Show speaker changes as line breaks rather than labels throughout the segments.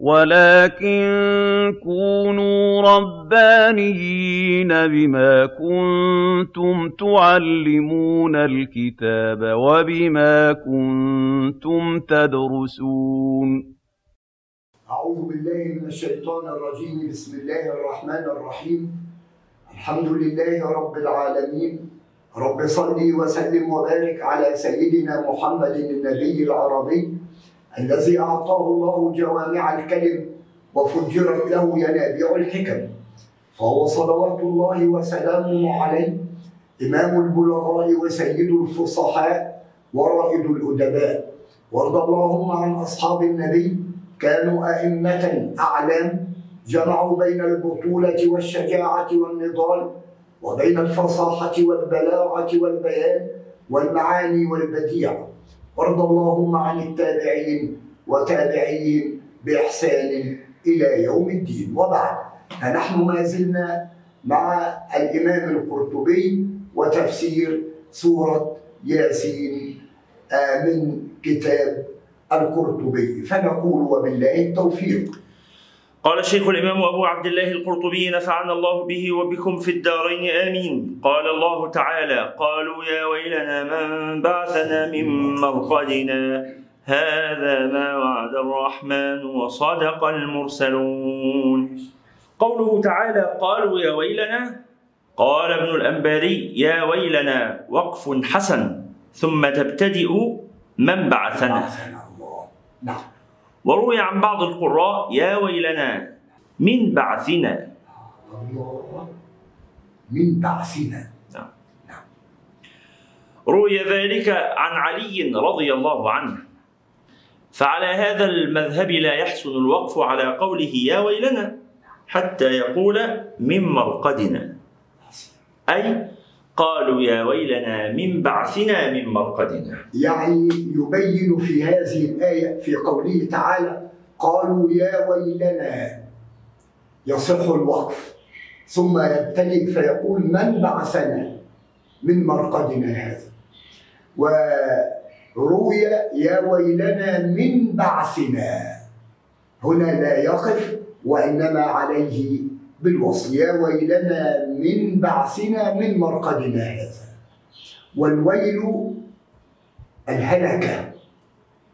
وَلَٰكِن كُونُوا رَبَّانِيِّينَ بِمَا كُنتُمْ تُعَلِّمُونَ الْكِتَابَ وَبِمَا كُنتُمْ تَدْرُسُونَ.
أعوذ بالله من الشيطان الرجيم. بسم الله الرحمن الرحيم. الحمد لله رب العالمين. رب صل وسلم وبارك على سيدنا محمد النبي العربي. الذي أعطاه الله جوامع الكلم وفجرت له ينابيع الحكم. فهو صلوات الله وسلامه عليه إمام البلغاء وسيد الفصحاء ورائد الأدباء. وارض اللهم عن أصحاب النبي كانوا أئمة أعلام جمعوا بين البطولة والشجاعة والنضال وبين الفصاحة والبلاغة والبيان والمعاني والبديع. وارض اللهم عن التابعين وتابعين بإحسان إلى يوم الدين. وبعد فنحن ما زلنا مع الإمام القرطبي وتفسير سورة ياسين من كتاب القرطبي. فنقول وبالله التوفيق.
قال الشيخ الإمام أبو عبد الله القرطبي نفعنا الله به وبكم في الدارين آمين. قال الله تعالى قالوا يا ويلنا من بعثنا من مرقدنا؟ هذا ما وعد الرحمن وصدق المرسلون. قوله تعالى قالوا يا ويلنا؟ قال ابن الأنباري يا ويلنا وقف حسن ثم تبتدئ من بعثنا.
نعم.
وروي عن بعض القراء يا ويلنا من بعثنا.
الله من بعثنا.
روي ذلك عن علي رضي الله عنه. فعلى هذا المذهب لا يحسن الوقف على قوله يا ويلنا حتى يقول من مرقدنا. أي قالوا يا ويلنا من بعثنا من مرقدنا.
يعني يبين في هذه الآية في قوله تعالى قالوا يا ويلنا يصح الوقف ثم يبتدئ فيقول من بعثنا من مرقدنا هذا؟ وروي يا ويلنا من بعثنا. هنا لا يقف وإنما عليه بالوصل يا ويلنا من بعثنا من مرقدنا هذا. والويل الهلكة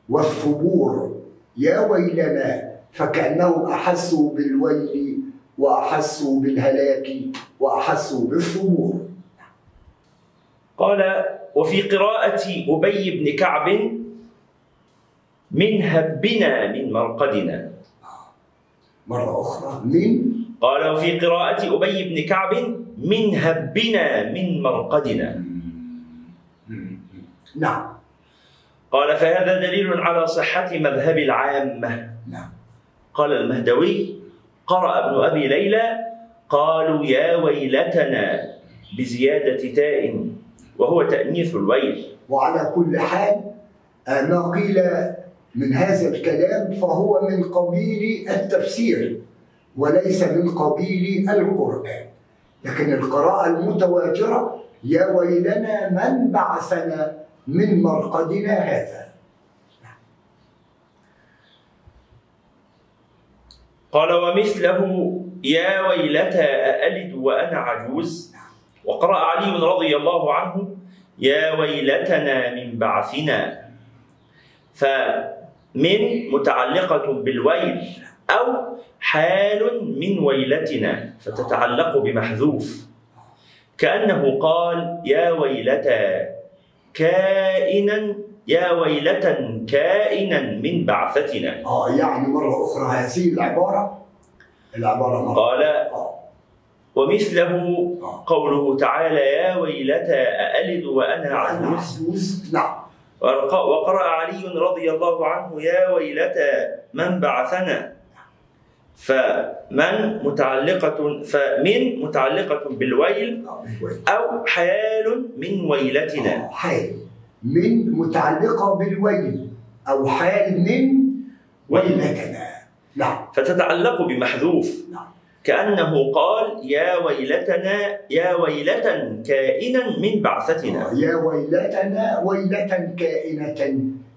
والثبور. يا ويلنا فكأنهم أحسوا بالويل وأحسوا بالهلاك وأحسوا بالثبور.
قال وفي قراءة أبي بن كعب من هبنا من مرقدنا.
مرة أخرى من
قال وفي قراءة أبي بن كعب من هبنا من مرقدنا.
نعم.
قال فهذا دليل على صحة مذهب العامة.
نعم.
قال المهدوي قرأ ابن أبي ليلى قالوا يا ويلتنا بزيادة تاء وهو تأنيث الويل.
وعلى كل حال آه، ما قيل من هذا الكلام فهو من قبيل التفسير. وليس من قبيل القرآن. لكن القراءة المتواترة يا ويلنا من بعثنا من مرقدنا هذا.
قال ومثله يا ويلتى أألد وأنا عجوز؟ وقرأ علي رضي الله عنه يا ويلتنا من بعثنا. فمن متعلقة بالويل أو حال من ويلتنا فتتعلق بمحذوف. كأنه قال يا ويلتى كائنا يا ويلة كائنا من بعثتنا.
آه يعني مرة أخرى هذه العبارة؟ العبارة مرة
قال
آه.
ومثله
آه.
قوله تعالى يا ويلتى أألد وأنا
أنا
عجوز.
نعم.
وقرأ علي رضي الله عنه يا ويلتى من بعثنا؟ فمن متعلقة فمن متعلقة بالويل. أو حال من ويلتنا.
آه، حال من متعلقة بالويل أو حال من ويلتنا. نعم.
فتتعلق بمحذوف.
نعم.
كأنه قال يا ويلتنا يا ويلة كائنا من بعثتنا.
آه، يا ويلتنا ويلة كائنة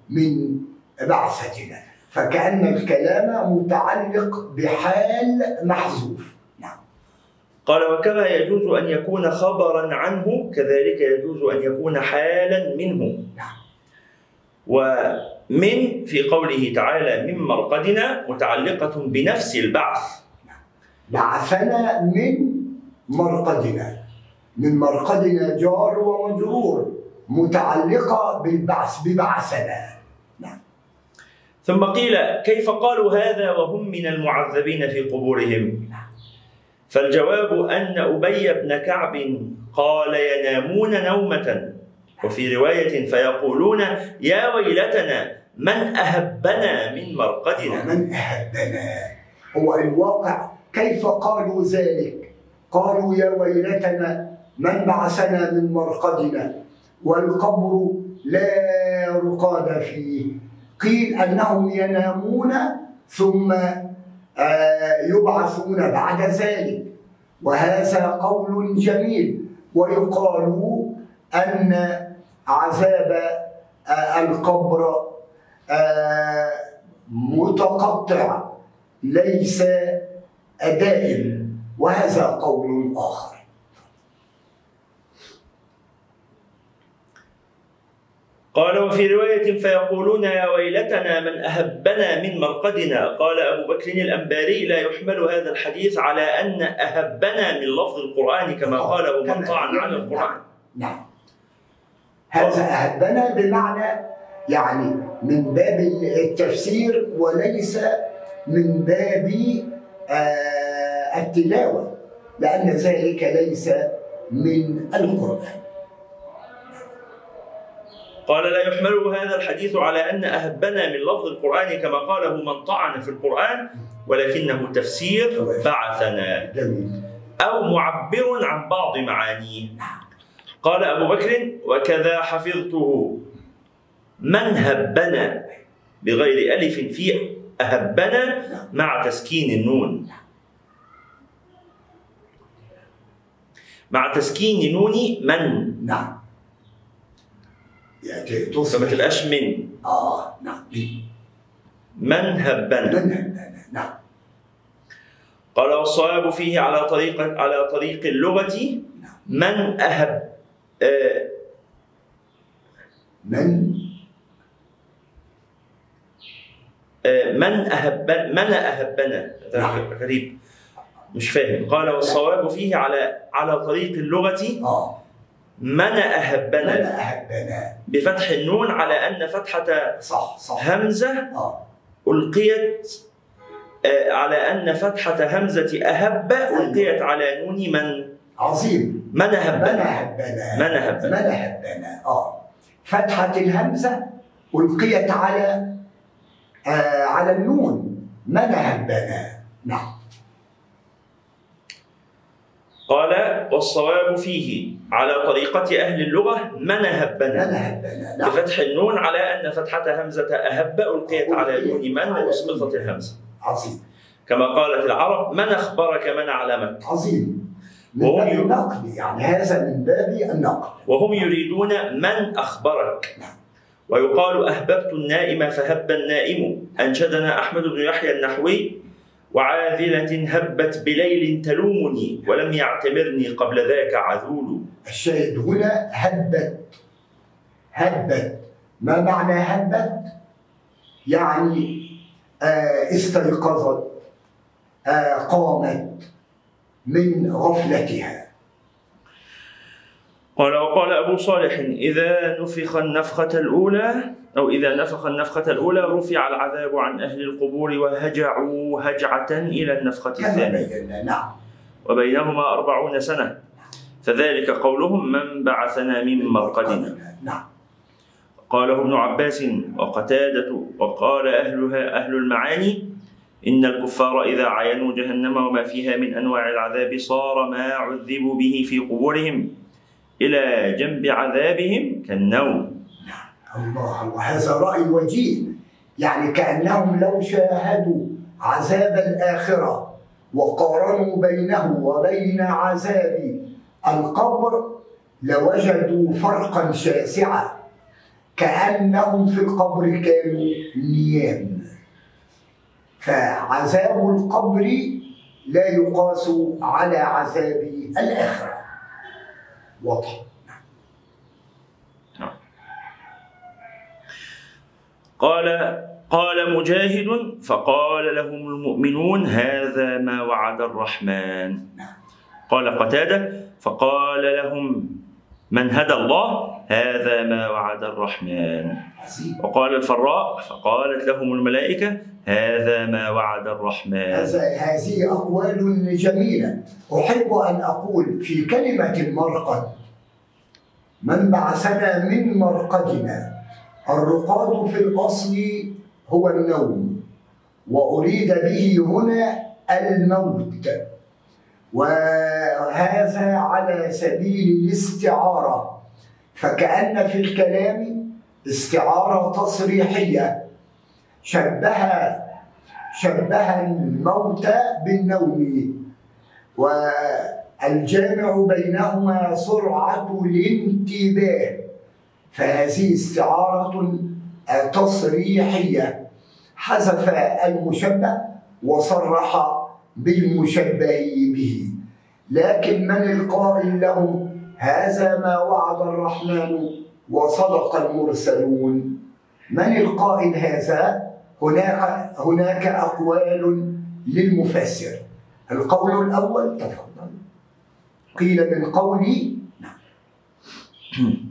من بعثتنا. فكأن الكلام متعلق بحال محذوف. نعم.
قال وكما يجوز أن يكون خبرا عنه كذلك يجوز أن يكون حالا منه.
نعم.
ومن في قوله تعالى من مرقدنا متعلقة بنفس البعث.
بعثنا من مرقدنا. من مرقدنا جار ومجرور متعلقة بالبعث ببعثنا. نعم
ثم قيل كيف قالوا هذا وهم من المعذبين في قبورهم؟ فالجواب أن أبي بن كعب قال ينامون نومة. وفي رواية فيقولون يا ويلتنا من أهبنا من مرقدنا.
ومن أهبنا؟ هو الواقع كيف قالوا ذلك؟ قالوا يا ويلتنا من بعثنا من مرقدنا والقبر لا رقاد فيه. قيل أنهم ينامون ثم آه، يبعثون بعد ذلك. وهذا قول جميل. ويقال أن عذاب آه، القبر آه، متقطع ليس دائم. وهذا قول آخر.
قال وفي رواية فيقولون يا ويلتنا من أهبنا من مرقدنا. قال أبو بكر الأنباري لا يحمل هذا الحديث على أن أهبنا من لفظ القرآن كما قاله من طعن على القرآن.
نعم. هذا أهبنا بمعنى يعني من باب التفسير وليس من باب آه، التلاوة؟ لأن ذلك ليس من القرآن.
قال لا يحمل هذا الحديث على أن أهبنا من لفظ القرآن كما قاله من طعن في القرآن ولكنه تفسير بعثنا. أو معبر عن بعض معانيه. قال أبو بكر وكذا حفظته. من هبنا بغير ألف في أهبنا مع تسكين النون. مع تسكين نون من؟
نعم. يعني
فما
تصبح
تبقاش من.
آه نعم.
من هبنا
من هبنا نعم.
قال والصواب فيه على طريق على طريق اللغة. من أهب آه،
من؟
آه، من أهب من أهبنا.
نعم.
غريب. مش فاهم. قال والصواب فيه على على طريق اللغة.
آه.
من
من
أهبنا
أهبنا
بفتح النون على أن فتحة
صح صح.
همزة
آه.
ألقيت آه، على أن فتحة همزة أهب ألقيت على نون من؟
عظيم.
من
من
أهبنا
أهبنا
من أهبنا
من أهبنا آه. فتحة الهمزة ألقيت على آه على النون. من أهبنا نعم.
قال والصواب فيه على طريقة أهل اللغة من
من
أهبنا
أهبنا نعم.
بفتح النون على أن فتحة همزة أهب ألقيت على نون من وأسقطت الهمزة.
عظيم.
كما قالت العرب من أخبرك من أعلمك
عظيم. من
وهم
باب النقد يعني هذا من باب النقد
وهم يريدون من أخبرك؟ ويقال أهببت النائم فهب النائم. أنشدنا أحمد بن يحيى النحوي وعاذلة هبت بليل تلومني ولم يعتبرني قبل ذاك عذول.
الشاهد هنا هبت. هبت. ما معنى هبت؟ يعني آه استيقظت آه قامت من غفلتها.
قال وقال أبو صالح إذا نفخ النفخة الأولى أو إذا نفخ النفخة الأولى رفع العذاب عن أهل القبور وهجعوا هجعة إلى النفخة الثانية.
نعم.
وبينهما أربعون سنة. فذلك قولهم من بعثنا من مرقدنا.
نعم.
قاله ابن عباس وقتادة وقال أهلها أهل المعاني إن الكفار إذا عينوا جهنم وما فيها من أنواع العذاب صار ما عذبوا به في قبورهم. إلى جنب عذابهم كالنوم.
الله وهذا رأي وجيه. يعني كأنهم لو شاهدوا عذاب الآخرة وقارنوا بينه وبين عذاب القبر لوجدوا فرقا شاسعا. كأنهم في القبر كانوا نيام. فعذاب القبر لا يقاس على عذاب الآخرة. واضح.
قال قال مجاهد فقال لهم المؤمنون هذا ما وعد الرحمن. قال قتادة فقال لهم من هدى الله هذا ما وعد الرحمن. وقال الفراء فقالت لهم الملائكة هذا ما وعد الرحمن.
هذه أقوال جميلة. أحب أن أقول في كلمة المرقد من بعثنا من مرقدنا الرقاد في الأصل هو النوم وأريد به هنا الموت. وهذا على سبيل الاستعارة. فكأن في الكلام استعارة تصريحية. شبه شبه الموت بالنوم. والجامع بينهما سرعة الانتباه. فهذه استعارة تصريحية. حذف المشبه وصرح بالمشبه به. لكن من القائل لهم هذا ما وعد الرحمن وصدق المرسلون؟ من القائل هذا؟ هناك هناك أقوال للمفسر. القول الأول تفضل. قيل من قولي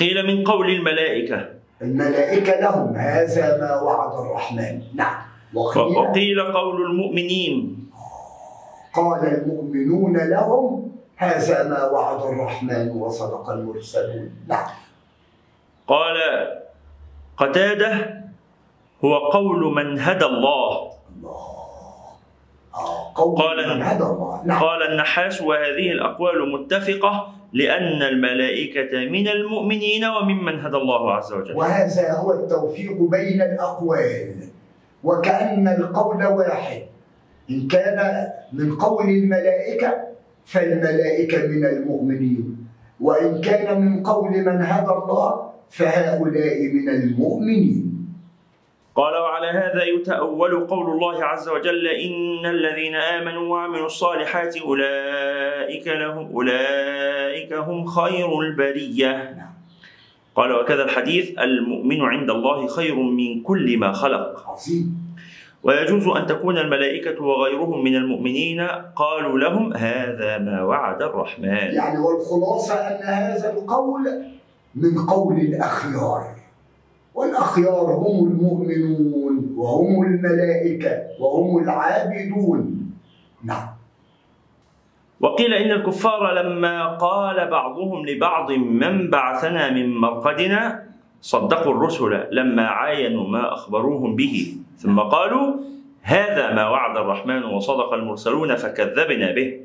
قيل من قول الملائكة.
الملائكة لهم هذا ما وعد الرحمن. نعم. وقيل
وقيل قول المؤمنين.
قال المؤمنون لهم هذا ما وعد الرحمن وصدق المرسلون. نعم.
قال قتادة هو قول من هدى الله.
آه، قول
قال-
من هدى الله. نعم.
قال النحاس وهذه الأقوال متفقة لأن الملائكة من المؤمنين وممن هدى الله عز وجل.
وهذا هو التوفيق بين الأقوال. وكأن القول واحد. إن كان من قول الملائكة فالملائكة من المؤمنين. وإن كان من قول من هدى الله فهؤلاء من المؤمنين.
قال وعلى هذا يتأول قول الله عز وجل إن الذين آمنوا وعملوا الصالحات أولئك لهم أولئك هم خير البرية. قال وكذا الحديث المؤمن عند الله خير من كل ما خلق. ويجوز أن تكون الملائكة وغيرهم من المؤمنين قالوا لهم هذا ما وعد الرحمن.
يعني والخلاصة أن هذا القول من قول الأخيار. والأخيار هم المؤمنون وهم الملائكة وهم العابدون.
وقيل إن الكفار لما قال بعضهم لبعض من بعثنا من مرقدنا صدقوا الرسل لما عاينوا ما أخبروهم به. ثم قالوا هذا ما وعد الرحمن وصدق المرسلون فكذبنا به.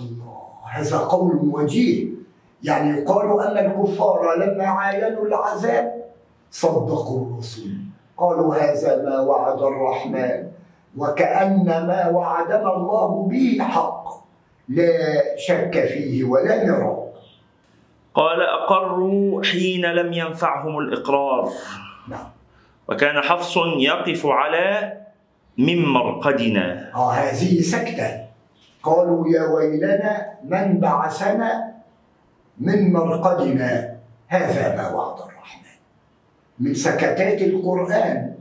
الله هذا قول وجيه. يعني يقال أن الكفار لما عاينوا العذاب صدقوا الرسل. قالوا هذا ما وعد الرحمن وكأن ما وعدنا الله به حق. لا شك فيه ولا مراد
قال أقروا حين لم ينفعهم الإقرار.
نعم.
وكان حفص يقف على من مرقدنا
آه هذه سكتة. قالوا يا ويلنا من بعثنا من مرقدنا هذا ما وعد الرحمن. من سكتات القرآن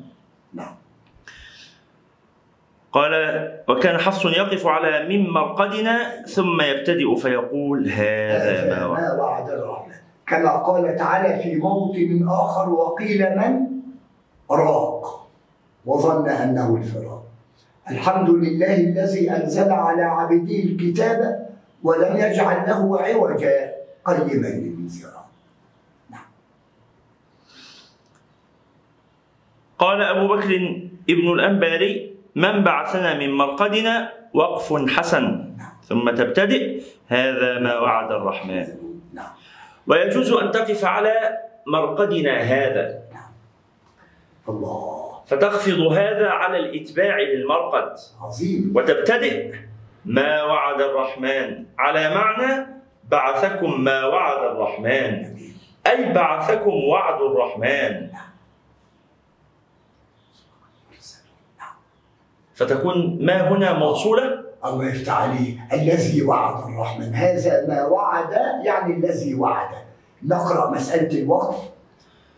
قال وكان حفص يقف على من مرقدنا ثم يبتدئ فيقول هذا ما وعد.
وعد الرحمن. كما قال تعالى في موطن آخر وقيل من؟ راق. وظن أنه الفراق. الحمد لله الذي أنزل على عبده الكتاب ولم يجعل له عوجا قيما للانذار
قال أبو بكر ابن الأنباري من بعثنا من مرقدنا وقف حسن. ثم تبتدئ. هذا ما وعد الرحمن. ويجوز أن تقف على مرقدنا هذا.
الله
فتخفض هذا على الإتباع للمرقد.
عظيم
وتبتدئ. ما وعد الرحمن. على معنى بعثكم ما وعد الرحمن. أي بعثكم وعد الرحمن. فتكون ما هنا موصولة؟
الله يفتح عليه الذي وعد الرحمن. هذا ما وعد يعني الذي وعد. نقرأ مسألة الوقف.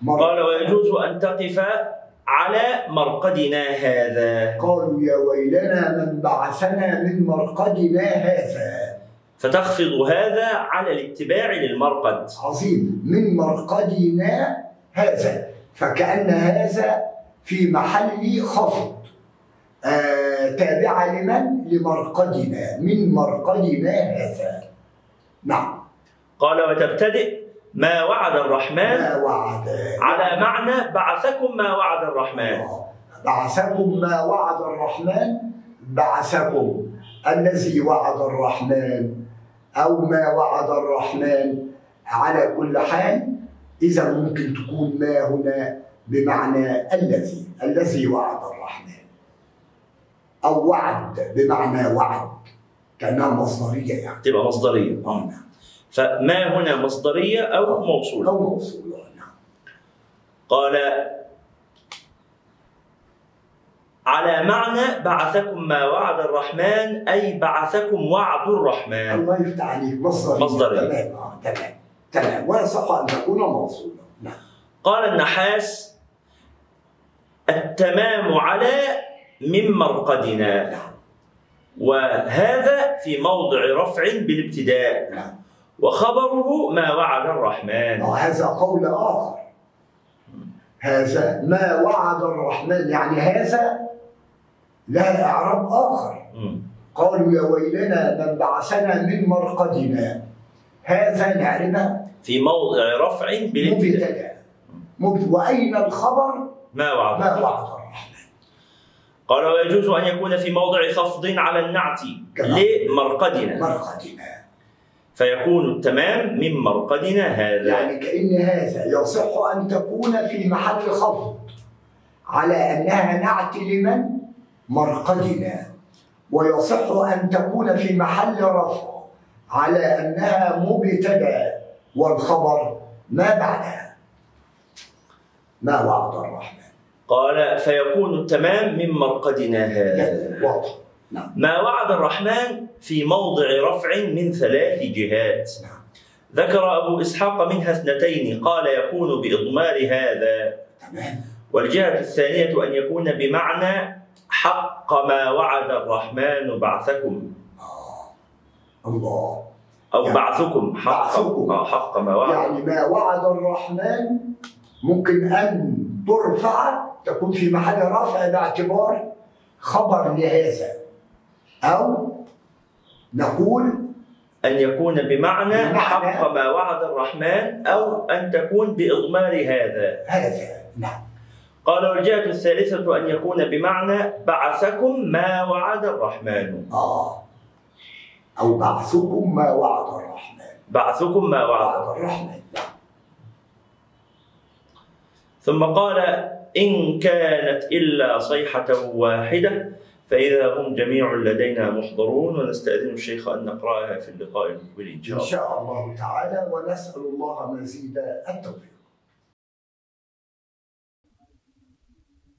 قال ويجوز أن تقف على مرقدنا هذا.
قالوا يا ويلنا من بعثنا من مرقدنا هذا.
فتخفض هذا على الاتباع للمرقد.
عظيم. من مرقدنا هذا. فكأن هذا في محل خفض آه تابعة لمن؟ لمرقدنا. من مرقدنا هذا؟ نعم.
قال وتبتدئ ما وعد الرحمن
ما وعد.
على معنى بعثكم ما وعد الرحمن.
بعثكم ما وعد الرحمن؟ بعثكم. الذي وعد الرحمن أو ما وعد الرحمن. على كل حال إذا ممكن تكون ما هنا بمعنى الذي الذي وعد الرحمن. أو وعد بمعنى وعد كأنها مصدرية يعني.
تبقى مصدرية.
آه، نعم.
فما هنا مصدرية أو موصولة؟
أو موصولة نعم.
قال على معنى بعثكم ما وعد الرحمن أي بعثكم وعد الرحمن.
الله يفتح عليك. مصدرية.
مصدرية.
تمام. آه تمام. تمام. ويصح أن تكون موصولة. نعم.
قال النحاس التمام على من مرقدنا. وهذا في موضع رفع بالابتداء. وخبره ما وعد الرحمن.
هذا قول آخر. هذا ما وعد الرحمن. يعني هذا له إعراب آخر. قالوا يا ويلنا من بعثنا من مرقدنا. هذا نعرفه
في موضع رفع بالابتداء.
وأين الخبر؟
ما وعد
ما وعد الرحمن.
قال ويجوز أن يكون في موضع خفض على النعت لمرقدنا.
مرقدنا.
فيكون التمام من مرقدنا هذا.
يعني كأن هذا يصح أن تكون في محل خفض على أنها نعت لمن؟ مرقدنا. ويصح أن تكون في محل رفع على أنها مبتدأ والخبر ما بعدها ما وعد الرحمن؟
قال فيكون التمام من مرقدنا هذا.
واضح. نعم.
ما وعد الرحمن في موضع رفع من ثلاث جهات.
نعم.
ذكر أبو إسحاق منها اثنتين قال يكون بإضمار هذا.
تمام.
والجهة الثانية أن يكون بمعنى حق ما وعد الرحمن بعثكم.
الله.
أو
يعني
بعثكم حق.
بعثكم.
آه، حق ما وعد.
يعني ما وعد الرحمن ممكن أن ترفع تكون في محل رفع باعتبار خبر لهذا. أو نقول
أن يكون بمعنى
بمعنى-
حق ما وعد الرحمن أو أن تكون بإضمار هذا.
هذا نعم.
قال والجهة الثالثة أن يكون بمعنى بعثكم ما وعد الرحمن.
آه. أو بعثكم ما وعد الرحمن.
بعثكم ما
وعد الرحمن نعم.
ثم قال إن كانت إلا صيحة واحدة فإذا هم جميع لدينا محضرون ونستأذن الشيخ أن نقرأها في اللقاء المقبل إن شاء
إن
الله
شاء الله تعالى ونسأل الله مزيد التوفيق.